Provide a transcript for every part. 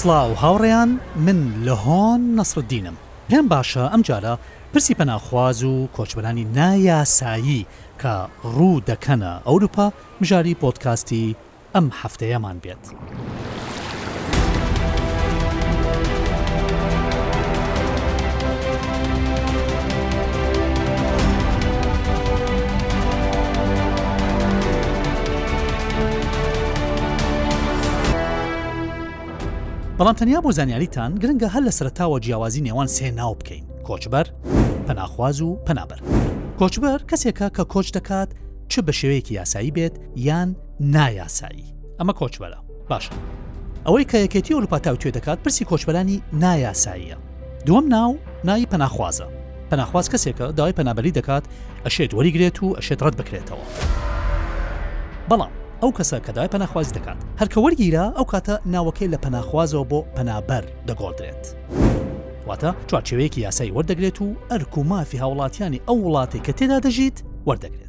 سڵاو هاوڕێیان من لە هۆن نەسرەدینم پێم باشە ئەمجارە پرسی پەناخواز و کۆچبەرانی نایاسایی کە ڕوو دەکەنە ئەوروپا مژاری پۆدکاستی ئەم هەفتەیەمان بێت. بەڵام تەنیا بۆ زانیاریتان گرنگە هەر لە سەرتاوە جیاوازی نێوان سێ ناو بکەین کۆچبەر پەناخواز و پەنابەر کۆچبەر کەسێکە کە کۆچ دەکات چ بە شێوەیەکی یاسایی بێت یان نایاسایی ئەمە کۆچبەرە باشە ئەوەی کە یەکێتی ئەوروپا تاوتوێ دەکات پرسی کۆچبەرانی نایاساییە دووەم ناو ناوی پەناخوازە پەناخواز کەسێکە داوای پەنابەری دەکات ئەشێت وەریگرێت و ئەشێت ڕەت بکرێتەوە بەڵام ئەو کەسە کە داوای پەناخوازی دەکات هەرکە وەرگیرا ئەو کاتە ناوەکەی لە پەناخوازەوە بۆ پەنابەر دەگۆڕدرێت واتە چوارچێوەیەکی یاسایی وەردەگرێت و ئەرک و مافی هاوڵاتیانی ئەو وڵاتی کە تێدا دەژیت وەردەگرێت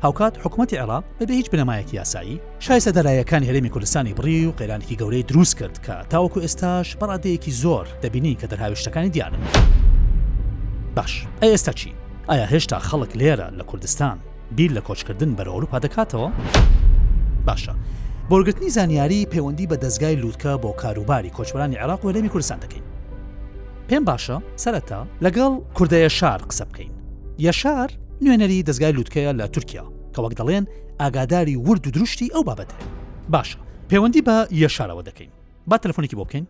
هاوکات حکومەتی عێراق بەبێ هیچ بنەمایەکی یاسایی، شایستە داراییەکانی هەرێمی کوردستانی بڕی و قەیرانێکی گەورەی دروست کرد کە تاوەکو ئێستاش بە ڕادەیەکی زۆر دەبینین کە دەرهاوێشتەکانی دیارن. باش، ئەی ئێستا چی؟ ئایا هێشتا خەڵک لێرە لە کوردستان بیر لە کۆچکردن بەرەو ئەوروپا دەکاتەوە؟ باشە، بۆ وەرگرتنی زانیاری پەیوەندی بە دەزگای لووتکە بۆ کاروباری کۆچبەرانی عێراق و هەرێمی کوردستان دەکەین. پێم باشە سەرەتا لەگەڵ کوردە یەشار قسە بکەین. یەشار، نوێنەری دەزگای لوتکەیە لە تورکیا کە وەک دەڵێن ئاگاداری ورد و درشتی ئەو بابەتەیە باشە پەیوەندی بە یەشارەوە دەکەین با تەلفۆنێکی بۆ بکەین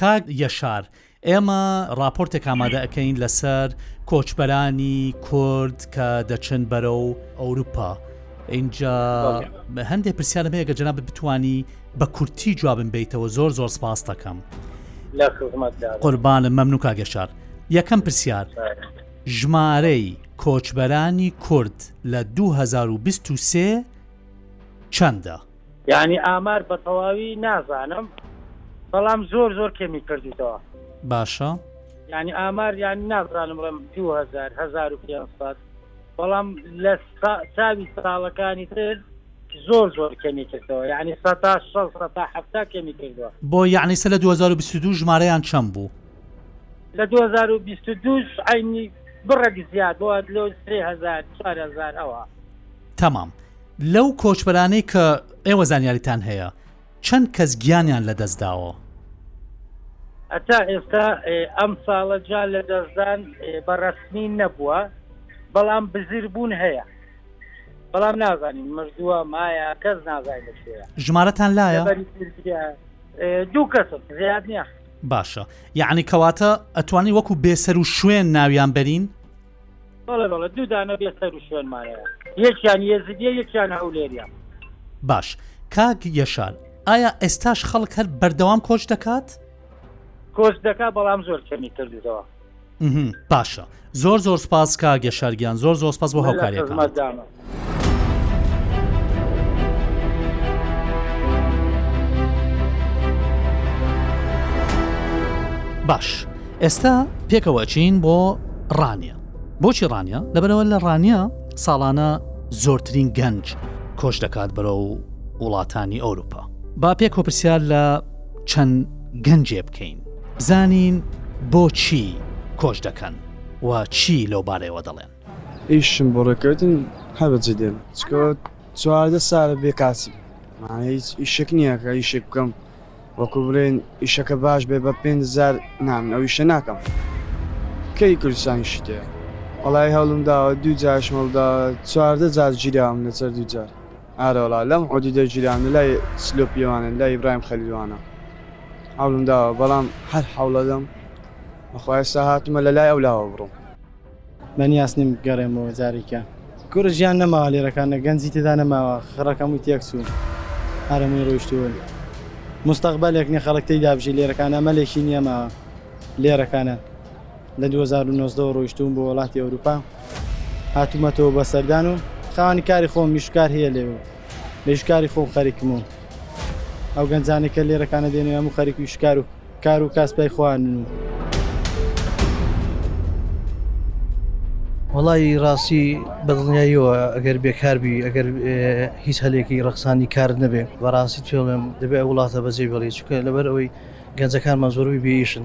کاک یەشار ئێمە راپۆرتێک ئامادە ئەەکەین لەسەر کۆچبەرانی کورد کە دەچن بەرە و ئەوروپا اینجا هەندێک پرسیارم هەیە گە جناب بتانی بە کورتی جوابم بەیتەوە زۆر زۆر سپاستەکەم لە خزمەت قوربانە مەمنو کاگەشار یەکەم پرسیار ژمارەی کۆچبەرانی کورد لە 2023 چەندە؟ یعنی ئامار بە تەواوی نازانم بەڵام زۆر زۆر کەمی کردیتەوە باشە یعنی ئامار یان نازانم ڕم 2000 1500 بەڵام لە چاوی ساڵەکانی تر زۆر زۆر کەمی کردەوە یەعنی سەتا شەست سەتا حەفتا کەمی کردوە. بۆ یەعنی سە لە دوو هەزار و بیست و دوو ژمارەیان چەند بوو؟ لە دوو هەزار و بیست و دوو ش عەینی بڕەک زیاد بوە لۆ سێ هەزار چوار هەزار ئەوە. تەمام لەو کۆچبەرانەی کە ئێوە زانیاریتان هەیە چەند کەس گیانیان لە دەست داوە؟ هەتا ئێستا ئەم ساڵە جان لە دەستدان بە رەسمی نەبوە بەڵام بزر بوون هەیە. بەڵام نازانین مردووە مایە کەس نازای لە کوێیە ژمارەتان لایە لەبەری تورکیا ئێ، دوو کەسم زیاد نییە باشە یعنی کەواتە ئەتوانی وەکو بێسەر و شوێن ناویان بەرین بەڵێ بەڵێ دوو دانە بێ سەر و شوێنمانەیە یەکیان یەزیدیە یەکیان هەولێریە باش کاک یەشار ئایا ئێستاش خەڵک هەر بەردەوام کۆچ دەکات؟ کۆچ دەکات بەڵام زۆر کەمی کردووتەوە. باشە زۆر زۆر سپاس کا گەشارگیان زۆر زۆر سپاس بۆ هاوکاریەکەمەدامە. باش ئێستا پێکەوە چین بۆ ڕانە بۆچی ڕانە لەبەرەوە لە ڕانە ساڵانە زۆرترین گەنج کۆش دەکات بەرە و وڵاتانی ئەوروپا با پێکۆ پرسیار لە چەند گەنجێ بکەین بزانین بۆ چی کۆچ دەکەن و چی لەو بارەیەوە دەڵێن. ئیشم بۆ ڕێککەوتن هەر بەجێ دێنم، چونکە چواردە ساڵە بێ کاسی بووم، هیچ ئیشێک نییە کە ئیشێک بکەم وەکوو بڵێن ئیشەکە باش بێ بە پێنج هەزار، نا من ئەو ئیشە ناکەم، کەی کوردستان ئیشت هەیە؟ وەڵایی هەوڵم داوە دوو جاریشم هەوڵ داوە، چواردە جار گیراوم لەسەر دوو جار. ئارە وەڵا لەم حدودە ژیرانە لای سلۆپی وانە لای ئیبراهیم خەلیل وانە هەوڵم داوە بەڵام هەر حەوڵەدەم بەخوا ئێستا هاتمە لە لای ئەو لاوە بڕۆم. بەنیاز نیم بگەڕێمەوە جاریکە. کورە ژیان نەماوە لێرەکا نە گەنجی تێدا نەماوە خڕەک هەمووی تێک چوو هەرەمووی ڕۆیشتوون موستەقبەلێک نیە خەڵک تێیدا بژی لێرەکانە ئەمەلێکی نیە ماوە لێرەکانە. لە دوو هەزار و نۆزدە وە ڕۆیشتووم بۆ وەڵاتی ئەوروپا هاتوومەتەوە بە سەردان و خاوەنی کاری خۆم میشکار هەیە لێ و بەیشکاری خۆم خەریکم و ئەو گەنجانێکە لێرەکانە دێنێ هەموو خەریک و شکار و کار و کاسپای خوانن و وڵی ڕاستی بەدڵنیاییەوە ئەگەر بێکاربی ئەگەر هیچ هەلێکی ڕەخسانی کار نەبێ بەڕاستی توێڵم دەبێ وڵاتە بەجێ بڵی چکە لەبەر ئەوەی گەنجەکانمان زۆربی بێیشن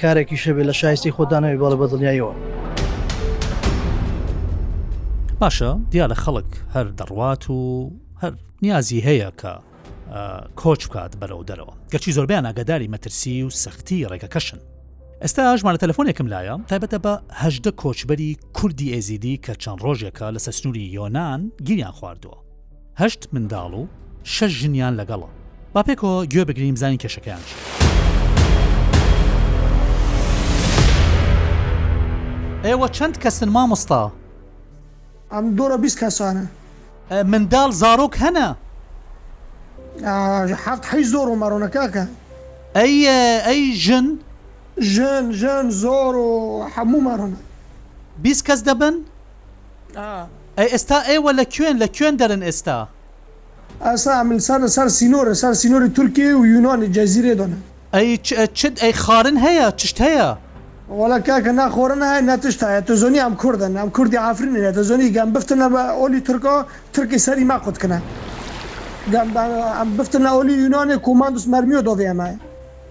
کارێکیش هەبێت لە شایستەی خۆت دانەوێت بەڵێ بە دڵنیایەوە. باشە دیارە خەڵک هەر دەڕوات و هەر نیازی هەیە کە کۆچ بکات بەرەو دەرەوە گەچی زۆربیان ئاگاداری مەترسی و سەختی ڕێگەکەشن ئێستا ژمارە تەلەفۆنێکم لایە تایبەتە بەهدە کۆچبەری کوردی ئێزیدی کە چەند ڕۆژێکە لەسەر سنووری یۆناان گیریان خواردووە هەشت منداڵ و شەش ژنیان لەگەڵە. با پێکەوە گوێ بگرین بزانین کێشەکەیان چیە. ئێوە چەند کەسن مامۆستا؟ ئەم دۆڕە بیست کەسانە. منداڵ زارۆک هەنە؟ هەفت حەیش زۆر ڕوومەڕوونە کاکە. ئەی ئەی ژن؟ ژن ژن زۆر و هەموومان ڕوومە. بیست کەس دەبن؟ ئەی ئێستا ئێوە لە کوێن لە کوێن دەرن ئێستا. ئێستا ئەمن سەر سەر سینۆرە سەر سینۆری تورکی و یونانی جەزیرەی دۆنە. ئەی چ چ ئەی خارن هەیە چشت هەیە. وەڵا کاکە نا خۆرن هەیە نا تشت هەیە تۆ زۆنی ئەم کوردن ئەم کوردی عەفرین نە تۆ زۆنی گەم بفتنە بە ئۆلی تورکۆ ترکی سەری ما قوت کنە گەم بفتنە ئۆلی یونانی کوماندوس مەرمیۆ دۆڤی ئەمە.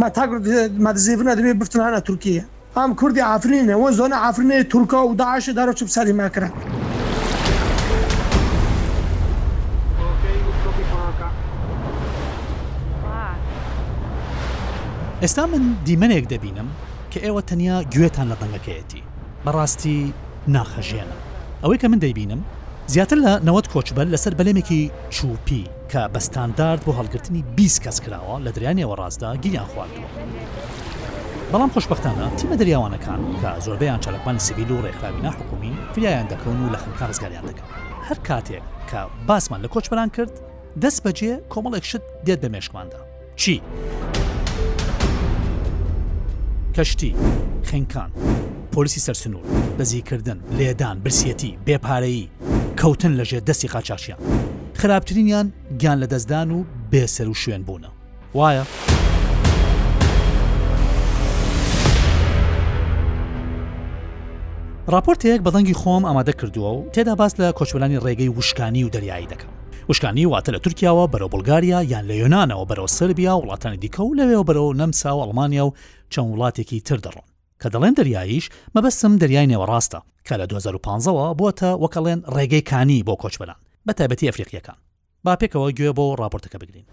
مە تاک مە دزێ ڤنە دبێ بفتن هانە تورکییە ئام کوردی ئافرینێ وە زۆنە ئافرینێ تورکە و داعشێ دارۆ چپ سەری مە کرە. ئێستا من دیمەنێک دەبینم کە ئێوە تەنیا گوێتان لە دەنگەکەیەتی بەڕاستی ناخەژێنە ئەوەی کە من دەیبینم زیاتر لە نەوەت کۆچبەر لەسەر بەلێمێکی چوپی کە بە ستاندارد بۆ هەڵگرتنی بیست کەس کراوە لە دەریای نێوەڕاستدا گیریان خواردووە. بەڵام خۆشبەختانە تیمە دەریاوانەکان کە زۆربەیان چالاکوانی سیڤیل و رێکخراوی نا حکومی فریایان دەکەون و لە خەمەکان رزگاریان دەکەن. هەر کاتێک کە باسمان لە کۆچبەران کرد دەست بەجێ کۆمەڵێک شت دێت بە مێشکماندا. چی؟ کەشتی، خنکان، پۆلیسی سەرسنوور، دزیکردن، لێدان، برسیەتی، بێ پارەیی، کەوتن لە ژێر دەستی قاچاخچیان. خراپترینیان گیان لە دەستدان و بێ سەر و شوێن بوونە. وایە؟ ڕاپۆرتێک بە دەنگی خۆم ئامادە کردووە و تێدا باس لە کۆچبەرانی ڕێگەی وشکانی و دەریایی دەکەم. وشکانی واتە لە تورکیاوە بەرەو بولگاریا یان لە یۆنانەوە بەرەو سربیا و وڵاتانی دیکە و لەوێوە بەرەو نەمسا و ئەڵمانیا و چەند وڵاتێکی تر دەڕۆن کە دەڵێن دەریاییش مەبەستم دەریای نێوەڕاستە کە لە 2015 وە بۆتە وەکەڵێن ڕێگەی کانی بۆ کۆچبەران بە تایبەتی ئەفریقیەکان با پێکەوە گوێ بۆ ڕاپۆرتەکە بگرین.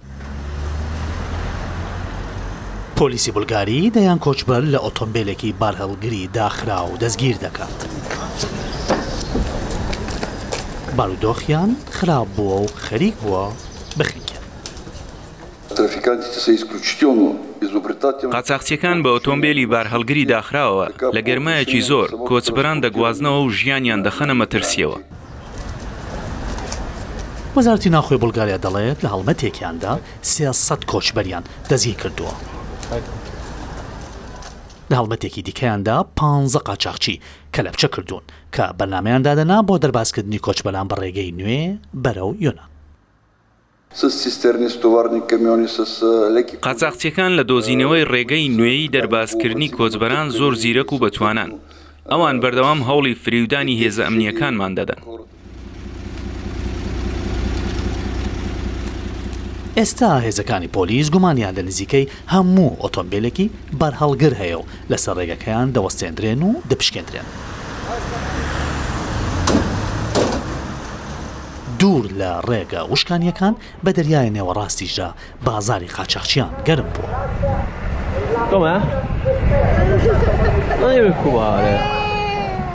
پۆلیسی بولگاری دەیان کۆچبەر لە ئۆتۆمبێلێکی بارهەڵگری داخراو دەستگیر دەکات. بارودۆخیان خراپ بووە و خەریک بووە بخنکێن. قاچاخچییەکان بە ئۆتۆمبێلی بارهەڵگری داخراوەوە لە گەرمایەکی زۆر کۆچبەران دەگوازنەوە و ژیانیان دەخەنە مەترسییەوە. وەزارەتی ناوخۆی بولگاریا دەڵێت لە هەڵمەتێکیاندا سێ سەد کۆچبەریان دەستگیرکردووە. لە هەڵمەتێکی دیکەیاندا پانزە قاچاخچی کەلەپچە کردوون کە بەرنامەیان دادەنا بۆ دەربازکردنی کۆچبەران بە ڕێگەی نوێ بەرەو یۆنان. سس سیستەرنی ستووەڕنی کەمیۆنی سس لەکی پوولە. قاچاغچیەکان لە دۆزینەوەی ڕێگەی نوێی دەربازکردنی کۆچبەران زۆر زیرەک و بەتوانان، ئەوان بەردەوام هەوڵی فریودانی هێزە ئەمنییەکانمان دەدەن. ئێستا هێزەکانی پۆلیس گومانیان لە نزیکەی هەموو ئۆتۆمبێلێکی بەرهەڵگر هەیە و لەسەر ڕێگەکەیان دەوەستێندرێن و دەپشکێندرێن. دوور لە ڕێگە وشکانییەکان، بە دەریای نێوەڕاستیشدا، بازاڕی قاچاخچییان گەرم بووە.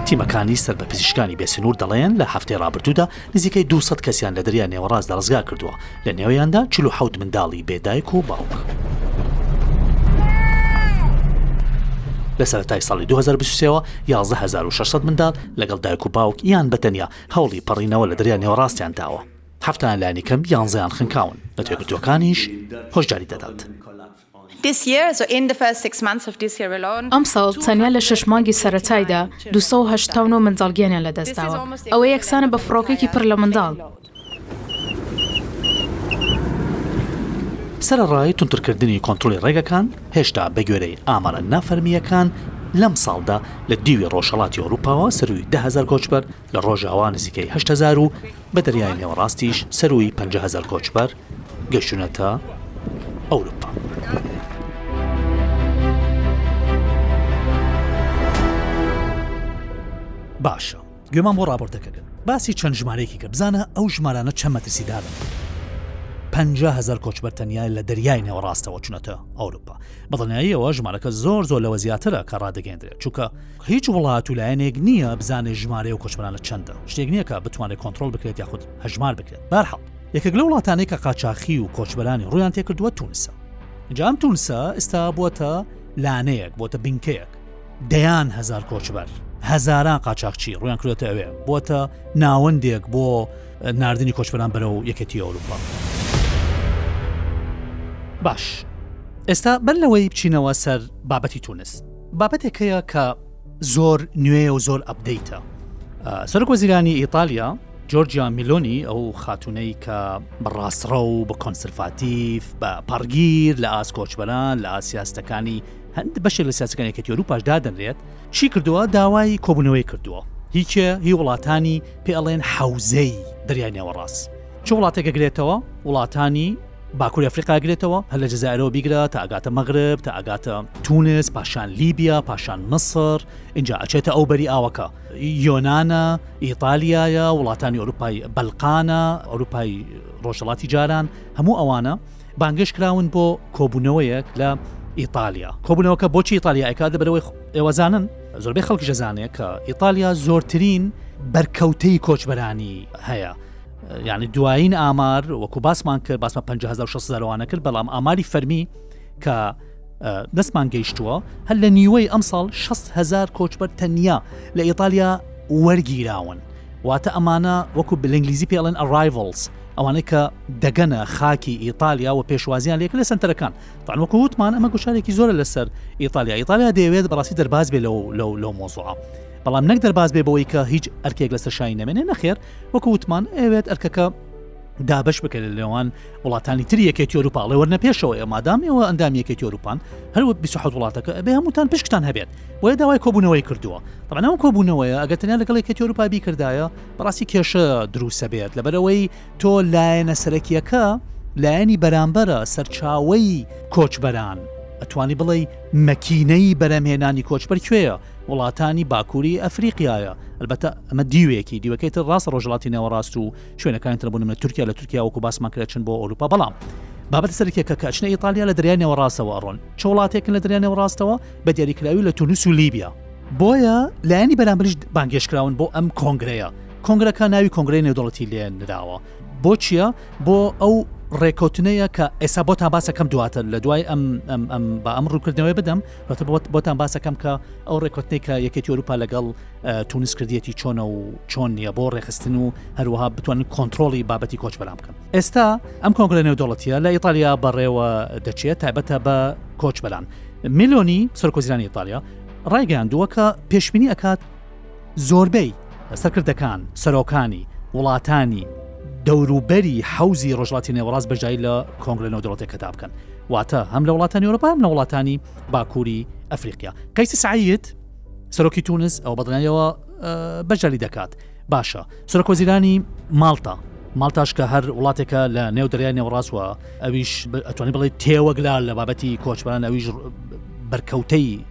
تیمەکانی سەر بە پزیشکانی بێسنوور دەڵێن، لە هەفتەی ڕابردوودا، نزیکەی دوو سەد کەسیان لە دەریای نێوەڕاستدا ڕزگار کردووە، لە نێویاندا چل و حەوت منداڵی بێ دایک و باوک. لە سەرەتای ساڵی دوو هەزار و بیست و سێ وە یازدە هەزار و شەش سەد منداڵ لەگەڵ دایک و باوک یان بە تەنیا هەوڵی پەڕینەوە لە دەریای نێوەڕاستیان داوە، حەفتایان لانیکەم یانزەیان خنکاون، نەتەوە یەکگرتووەکانیش هۆشداری دەدات. ئەمساڵ تەنیا لە شەش مانگی سەرەتایدا دوو سەد و هەشتا و نۆ منداڵ گیانیان لەدەستداوە، ئەوە یەکسانە بە فڕۆکەیەکی پڕ لە منداڵ. سەرەڕای توندترکردنی کۆنترۆڵی ڕێگەکان، هێشتا بەگوێرەی ئامارە نافەرمییەکان، لەمساڵدا لە دیوی ڕۆژهەڵاتی ئەوروپاوە سەرووی دە هەزار کۆچبەر، لە ڕۆژئاوا نزیکەی هەشت هەزار و بە دەریای نێوەڕاستیش سەرووی پەنجا هەزار کۆچبەر گەشتوونەتە ئەوروپا. باشە گوێمان بۆ ڕاپۆرتەکە کرد باسی چەند ژمارەیەکی کە بزانە ئەو ژمارانە چەند مەترسیدارن. هزار کۆچبەر تەنیا لە دەریای نێوەڕاستەوە چونەتە ئەوروپا بەڵناییەوە ژمارەکە زۆر زۆر لەوە زیاترە کە ڕادگەندرێت چووکە هیچ وڵات و لایەنێک نییە بزانێت ژمارەی ئەو کۆچبەرانە چەندە، شتێک نییە کە بتوانرێت کۆنتڕۆڵ بکرێت یاخود هەژمار بکرێت. بەهەرحاڵ، یەکێک لەو وڵاتانەی کە قاچاخی و کۆچبەرانی ڕوویان تێکردووە تونسە. ئینجا ئەم تونسە ئێستا بووەتە لانەیەک، بووەتە بنکەیەک. دەیان هەزار کۆچبەر، هەزاران قاچاخچی ڕوویان کردووەتە ئەوێ، بووەتە ناوەندێک بۆ ناردنی کۆچبەران بەرەو یەکێتیی ئەوروپا. باش، ئێستا بەر لەوەی بچینەوە سەر بابەتی تونس، بابەتێک هەیە کە زۆر نوێ و زۆر ئەپدەیتە سەرک وەزیرانی ئیتالیا جۆرجیا میلۆنی ئەو خاتونەی کە بەڕاستڕە و بە کۆنسرفاتیف بە پەڕگیر لە ئاس کۆچبەران لە ئاسیاستەکانی هەند بەشێک لە سیاسەکانی کە تۆرو پاش دادەنرێت چی کردووە داوای کۆبوونەوەی کردووە هیچە هی وڵاتانی پێڵێن حوزەی دەریای نێوەڕاست چ وڵاتێکە گرێتەوە وڵاتانی باکوری ئەفریقا گرێتەوە هەر لە جزائرەوە بیگرە تا ئەگاتە مەغرب تا ئەگاتە تونس پاشان لیبیا پاشان مسر اینجا ئەچێتە ئەو بەری ئاوەکە یۆناە ئیتالیایە وڵاتانی ئۆروپای بەلقانە ئەوروپای ڕۆژهڵاتی جاران هەموو ئەوانە بانگش کراون بۆ کۆبوونەوەیەک لە ئیتالیا کۆبوونەوەکە بۆچی ئیتالیایکات لە بەرەوەی ئێوەزانن زۆربەی خەڵک جەزانەیە کە ئیتالیا زۆرترین بەرکەوتەی کۆچبەرانی هەیە یانی دوایین ئامار وەکو باسمان کرد باسمە 5600وانە کرد بەڵام ئاماری فەرمی کە دەستمان گەیشتووە هەر لە نیوەی ئەم ساڵ 6هزار کۆچبەر تەنیا لە ئیتالیا وەرگیراون واتە ئەمانە وەکو بلنگلیزی پێڵێن ئەڕایڤڵز ئەوانەی کە دەگەنە خاکی ئیتالیا و پێشوازیان لێک لە سنتەرەکان تاانوەکو وتمان ئەمە گوشارێکی زۆرە لەسەر ئیتالیا ئیتالیا دەیەوێت بەڕاستی دەرباز بێ لەو لەو لەو مۆزوعە بەڵام نەک دەرباز بێ بەوەی کە هیچ ئەرکێک لەسەر شای نەمێنێ نەخێر وەکو وتمان ئەوێت ئەرکەکە دابش بکەێت لەوان وڵاتانی تر یەکێتی ئەوروپا لە وەرنە پێشەوە ئێ مادام ئێوە ئەندام یەکێتی ئەوروپان هەروە 26 وڵاتەکە ئەبێ هەمووتان پشکتان هەبێت وە داوای کۆبوونەوەی کردووە بەناو کۆبوونەوەیە ئەگەتەنیا لەگەڵ یەکێتی ئەوروپا بیکردایە بەڕاستی کێشە دروسە بێت لەبەرەوەی تۆ لایەنە سەرەکیەکە لایەنی بەرامبەرە سەرچاوی کۆچبەران ئەتوانی بڵێ مەکینەی بەرەمهێنانی کۆچبەر کوێە وڵاتانی باکووری ئەفریقیایە ئەلبەتە ئەمە دیوێکی دیوەکەی تر ڕاست ڕۆژڵاتی نێوەڕاست و شوێنەکانی تر بوون لە تورکیا لە تورکیا وەکو باسمان کرد چن بۆ ئەوروپا بەڵام بابەت سەرکێکە کە ئەچنە ئیتالیا لە دەریای نێوەڕاستەوە ئەڕۆن چ وڵاتێکن لە دەریای نێوەڕاستەوە بە دیاریکراوی لە تونوس و لیبیا بۆیە لایەنی بەرامبریش بانگێشکراون بۆ ئەم کۆنگرەیە کۆنگرەکە ناوی کۆنگرەی نێودەڵەتی لێ نراوە بۆ چییە بۆ ئەو ڕێکوتنەیە کە ئێسا بۆ تا باسەکەم دواتر لە دوای ئەم ئەم بە ئەم ڕووکردنەوەی بدەم واتە بۆتان باسەکەم کە ئەو ڕێکوتنێک کە یەکێتی ئەوروپا لەگەڵ تونس کردیەتی چۆنە و چۆن نییە بۆ ڕێخستن و هەروەها بتوانن کۆنتترۆلی بابەتی کۆچ بەرام بکەن ئێستا ئەم کۆنگرە نێودوڵەتیە لە ئیتالیا بەڕێوە دەچێت تایبەتە بە کۆچ بەران میلۆنی سەرکۆزیرانی ئیتالیا ڕایگەیاندووە کە پێشبینی ئەکات زۆربەی سەرکردەکان، سەرۆکانی، وڵاتانی دەوروبەری حەوزی ڕۆژڵاتی نێوەڕاست بەژایی لە کۆنگرە نۆدەوڵەتەکەدا بکەن واتە هەم لە وڵاتانی ئۆرۆپا هەم لە وڵاتانی باکووری ئەفریقیا قەیسی سعید سەرۆکی تونس ئەو بەدڵنیەوە بەجلی دەکات باشە سەرۆک وەزیرانی ماڵتا ماڵتاش کە هەر وڵاتێکە لە نێو دەریای نێوڕاستوە ئەویش ئەتوانی بڵێ تێوەگلار لە بابەتی کۆچبان ئەویش بەرکەوتەی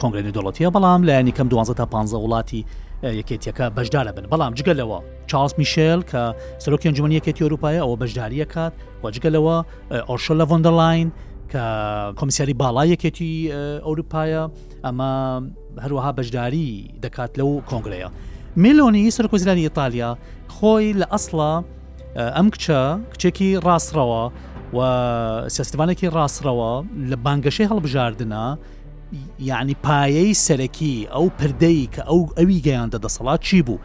کۆنگرە نێودەوڵەتیە بەڵام لایەنی کەم دوازە تا پ وڵاتی یەکێتیەکە بەشدارە بن بەڵام جگە لەوە چاڵس میشل کە سەرۆکی ئەنجومەنی یەکێتی ئەوروپایە ئەوە بەشداریە کات و جگە لەوە ئۆرشۆ لە ڤۆندەلاین کە کۆمسیاری باڵا یەکێتی ئەوروپایە ئەمە هەروەها بەشداری دەکات لەو کۆنگرەیە میلۆنی سەرکۆزرانی ئیتالیا خۆی لە ئەسڵە ئەم کچە کچێکی ڕاستڕەوە و سیستمانێکی ڕاستڕەوە لە بانگەشەی هەڵبژاردنە یعنی پایەی سەرەکی ئەو پردەی کە ئەو ئەوی گەیاندە دەسەڵات چی بوو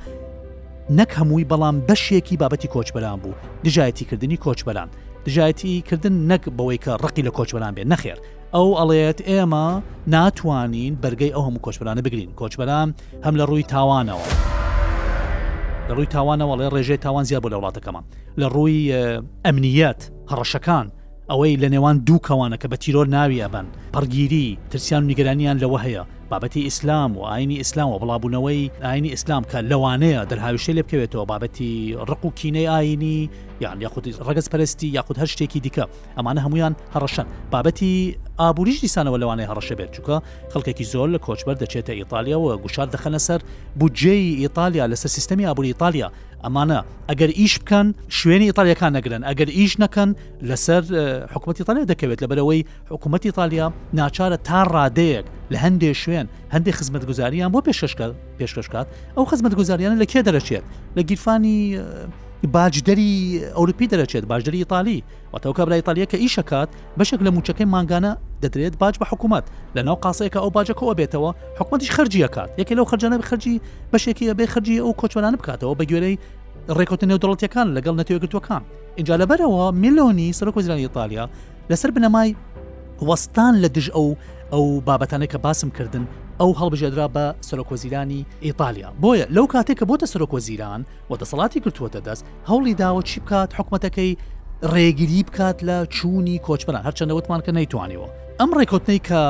نەک هەمووی بەڵام بەشێکی بابەتی کۆچبەران بوو دژایەتی کردنی کۆچبەران دژایەتی کردن نەک بەوەی کە ڕقی لە کۆچبەران بێ نەخێر ئەو ئەڵێت ئێمە ناتوانین بەرگەی ئەو هەموو کۆچبەرانە بگرین کۆچبەران هەم لە ڕووی تاوانەوە لە ڕووی تاوانەوەڵێ ڕێژەی تاوان زیاد بۆ لە وڵاتەکەمان لە ڕووی ئەمنیەت هەڕەشەکان ئەوەی لە نێوان دوو کەوانە کە بە تیرۆر ناوی ئەبەن پڕگیری ترسیان و نیگەرانیان لەوە هەیە بابەتی ئیسلام و ئاینی ئیسلام و بڵابوونەوەی ئاینی ئیسلام کە لەوانەیە دەرهاویشتە لێ بکەوێتەوە بابەتی ڕق و کینەی ئاینی یان یاخودی ڕگەز پەرستی یاخود هەر شتێکی دیکە ئەمانە هەموویان هەڕەشەن، بابەتی ئابووریش دیسانەوە لەوانەیە هەڕەشە بێت، چونکە خەڵکێکی زۆر لە کۆچبەر دەچێتە ئیتالیا و گوشار دەخەنە سەر بودجەی ئیتالیا، لەسەر سیستەمی ئابووری ئیتالیا، ئەمانە ئەگەر ئیش بکەن شوێنی ئیتالیاکان نەگرن، ئەگەر ئیش نەکەن لەسەر حکومەتی ئیتالیا دەکەوێت، لەبەرئەوەی حکومەتی ئیتالیا ناچارە تا ڕادەیەک لە هەندێ شوێن هەندێ خزمەتگوزاریان بۆ پێشکەش کات، پێشکەش کات، ئەو خزمەتگوزاریانە لە کێ دەرەچێت؟ لە گیرفانی. باجدەری ئەورپی دەرەچێت باجدەری ئیتالی واتەو کابرا ئیتالیا کە ئیشەکات بەشێک لە موچەکەی مانگانە دەدرێت باج بە حکوومەت لە ناو قاسەیەکە ئەو باجەکە ئەبێتەوە حکوومەتیش خەرجیەکات یەکە لەو خەرجانە خەرجی بەشێکی ئەبێ خەرجی ئەو کۆچبەران بکاتەوە بە گوێرەی ڕێکوتە نێودەڵەتەکان لەگەڵ نەتێگرتوەکان اینجا لەبەرەوە میلۆنی سەرۆک وەزیرانی ئیتالیا لەسەر بنەمای وەستان لە دژ ئەو ئەو بابەتانە کە باسم کردن ئەو هەڵبژێدرا بە سەرۆکۆزیرانی ئیتالیا بۆیە لەو کاتێک کە بۆتە سەرۆکۆزیران و دەسەڵاتی گرتووەتە دەست، هەوڵی داوە چی بکات، حکومەتەکەی ڕێگری بکات لە چوونی کۆچبەران، هەرچەندە وتمان کە نەیتوانیوە ئەم ڕێککەوتنەی کە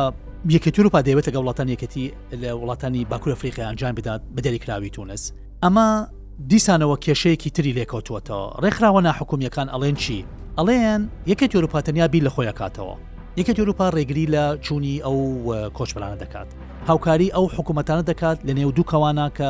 یەکێتی ئەوروپا دەیەوێت لەگەڵ وڵاتانی یەکێتی لە وڵاتانی باکوور ئەفریقیا ئەنجام بدات بە دەریکراوی تونس ئەمە دیسانەوە کێشەیەکی تری لێکەوتووەتەوە ڕێکخراوە ناحکومیەکان ئەڵێن چی ئەڵێن یەکێتی ئەوروپا تەنیا بیر لە خۆی ئەکاتەوە یەکێتی ئەوروپا ڕێگری لە چوونی ئەو کۆچبەرانە دەکات هاوکاری ئەو حکوومەتانە دەکات لە نێو دوو کەوانە کە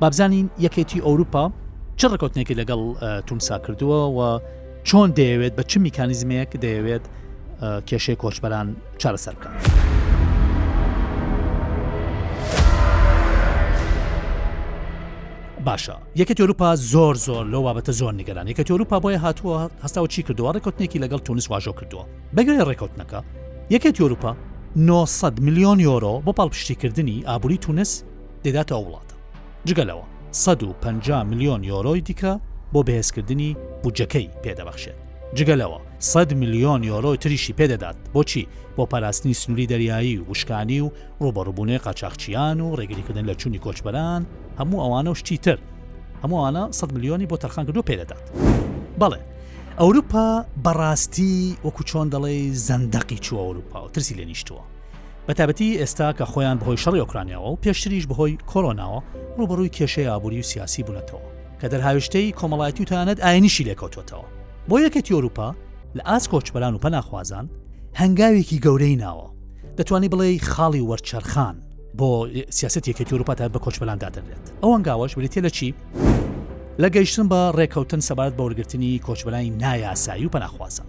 بابزانین یەکێتی ئەوروپا چ ڕکوتنێکی لەگەڵ تونسا کردووە و چۆن دەیەوێت بە چ میکانیزمێک دەیەوێت کێشەی کۆچبەران چارەسەر بکات. باشە یەکە تۆروپا زۆر زۆر لەو بابەتە زۆر نیگەران یەکە تۆروپا بۆیە هاتووە هەستاوە چی کردووە ڕێکوتنێکی لەگەڵ تونس واژۆ کردووە بەگوێ ڕێکوتنەکە یەکە تۆروپا 900 میلیۆن یۆرۆ بۆ پاڵپشتیکردنی ئابووری تونس دەیداتە ئەو وڵاتە. جگە لەوە سەد و پەنجا ملیۆن یۆرۆی دیکە بۆ بەهێزکردنی بودجەکەی پێ دەبەخشێت. جگە لەوە سەد ملیۆن یۆرۆی تریشی پێ دەدات. بۆچی؟ بۆ پاراستنی سنووری دەریایی و وشکانی و ڕووبەڕووبوونەوەی قاچاخچییان و ڕێگریکردن لە چوونی کۆچبەران، هەموو ئەوانە و شتی تر. هەموو ئەوانە سەد ملیۆنی بۆ تەرخان کردووە پێ دەدات. بەڵێ، ئەوروپا بەڕاستی وەکو چۆن دەڵێی زەندەقی چووە ئەوروپا و ترسی لێ نیشتووە. بە تایبەتی ئێستا کە خۆیان بەهۆی شەڕی ئۆکرانیاوە و پێشتریش بەهۆی کۆرۆناوە ڕووبەڕووی کێشەی ئابووری و سیاسی بوونەتەوە کە دەرهاوێشتەی کۆمەڵایەتی و تەنانەت ئاینیشی لێکەوتووەتەوە بۆ یەکێتی ئەوروپا لە ئاست کۆچبەران و پەناخوازان هەنگاوێکی گەورەی ناوە دەتوانی بڵێ خاڵی وەرچەرخان بۆ سیاست یەکێتی ئەوروپا تا بە کۆچبەران دادەنرێت ئەو هەنگاوەش بریتە لە چی لە گەیشتن بە ڕێکەوتن سەبارەت بە وەرگرتنی کۆچبەرانی نایاسایی و پەناخوازان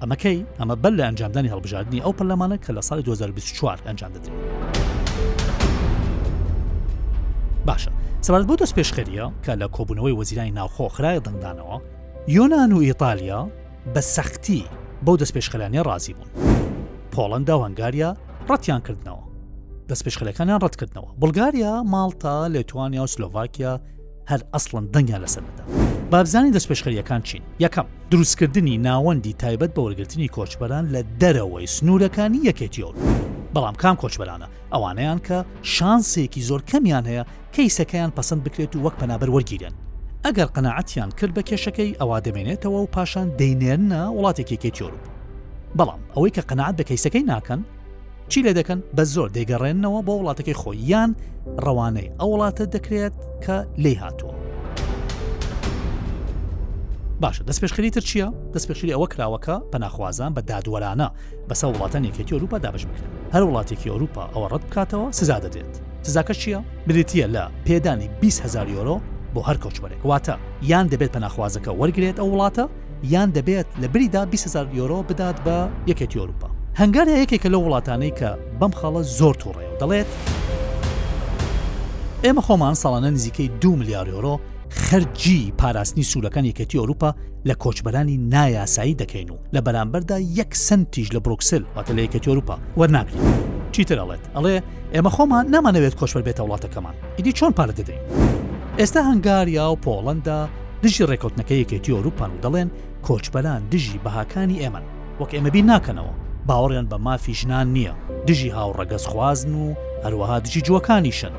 ئەمە کەی؟ ئەمە بەر لە ئەنجامدانی هەڵبژاردننی ئەو پەرلەمانە کە لە ساڵی 2024 ئەنجام دەدرێت. باشە سەبارەت بۆ دەست پێشخەریە کە لە کۆبوونەوەی وەزیرانی ناوخۆ خراە دەنگدانەوە یۆناان و ئیتالیا بە سەختی بەو دەست پێشخەرانە ڕازی بوون پۆڵەندا و هەنگاریا ڕەتیان کردنەوە دەست پێشخەرەکانیان ڕەتکردنەوە بولگاریا ماڵتا لێتوانیا و سلۆڤاکیا هەر ئەسڵەن دەنگیان لەسەر نەدا. با بزانین دەستپێشخەرییەکان چین؟ یەکەم، دروستکردنی ناوەندی تایبەت بە وەرگرتنی کۆچبەران لە دەرەوەی سنوورەکانی یەکێتی ئەوروپا. بەڵام کام کۆچبەرانە؟ ئەوانەیان کە شانسێکی زۆر کەمیان هەیە کەیسەکەیان پەسەند بکرێت و وەک پەنابەر وەرگیرێن. ئەگەر قەناعەتیان کرد بە کێشەکەی، ئەوا دەمێنێتەوە و پاشان دەینێرنە وڵاتێکی یەکێتی ئەوروپا. بەڵام ئەوەی کە قەناعەت بە کەیسەکەی ناکەن، چی لێ دەکەن بە زۆر دەیگەڕێننەوە بۆ وڵاتەکەی خۆی یان ڕەوانەی ئەو وڵاتە دەکرێت کە لی هاتووە باشە دەست پێشخری تر چییە دەست پێشری ئەوە کراوەکە پەناخوازان بە دادوەرانە بەسە وڵاتە نێکێتی ئەوروپا دابش بکرێن هەر وڵاتێکی ئەوروپا ئەوە ڕەت بکاتەوە سزا دەدرێت سزاکە چییە برێتە لە پێدانی 20هزار یۆرۆ بۆ هەر کەوچبەرێک واتە یان دەبێت پەناخوازەکە وەرگێت ئەو وڵاتە یان دەبێت لە بریدا بیست هەزار یۆرۆ بدات بە یەکێتی ئەوروپا. هەنگاریا یەکێکە لەو وڵاتانەی کە بەم خاڵە زۆر تووڕەیە و دەڵێت، ئێمە خۆمان ساڵانە نزیکەی دوو ملیار یۆرۆ خەرجی پاراستنی سوورەکانی یەکێتی ئەوروپا لە کۆچبەرانی نایاسایی دەکەین و لە بەرامبەردا یەک سەنتیش لە بروکسل، واتە لە یەکێتی ئەوروپا، وەرناگرین. چیتر ئەڵێت، ئەڵێ، ئێمە خۆمان نامانەوێت کۆچبەر بێتە وڵاتەکەمان، ئیدی چۆن پارە دەدەین؟ ئێستا هەنگاریا و پۆڵەندا، دژی ڕێکەوتنەکە یەکێتی ئەوروپان و دەڵێن کۆچبەران دژی بەهاکانی ئێمەن وەک ئێمە بیر ناکەنەوە باوەڕیان بە مافی ژنان نییە دژی هاوڕەگەز خوازن و هەروەها دژی جووەکانیشن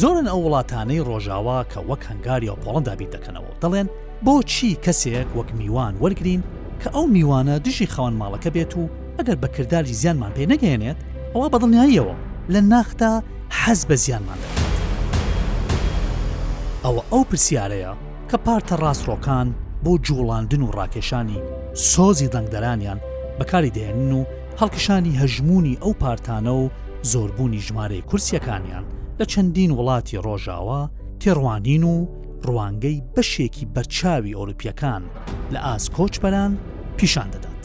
زۆرن ئەو وڵاتانەی ڕۆژاوا کە وەک هەنگاریا و پۆڵندا بیر دەکەنەوە دەڵێن بۆچی کەسێک وەک میوان وەرگین کە ئەو میوانە دژی خاوەن ماڵەکە بێت و ئەگەر بە کرداری زیانمان پێ نەگەیەنێت، ئەوا بە دڵنیاییەوە لە ناخدا حەز بە زیانمان دەکات. ئەوە ئەو پرسیارەیە کە پارتە ڕاستڕۆکان بۆ جووڵاندن و ڕاکێشانی سۆزی دەنگدەرانیان بەکاری دەهێنن و هەڵکشانی هەژموونی ئەو پارتانە و زۆربوونی ژمارەی کورسییەکانیان لە چەندین وڵاتی ڕۆژاوا تێڕوانین و ڕوانگەی بەشێکی بەرچاوی ئەوروپییەکان لە ئاست کۆچبەران پیشان دەدات.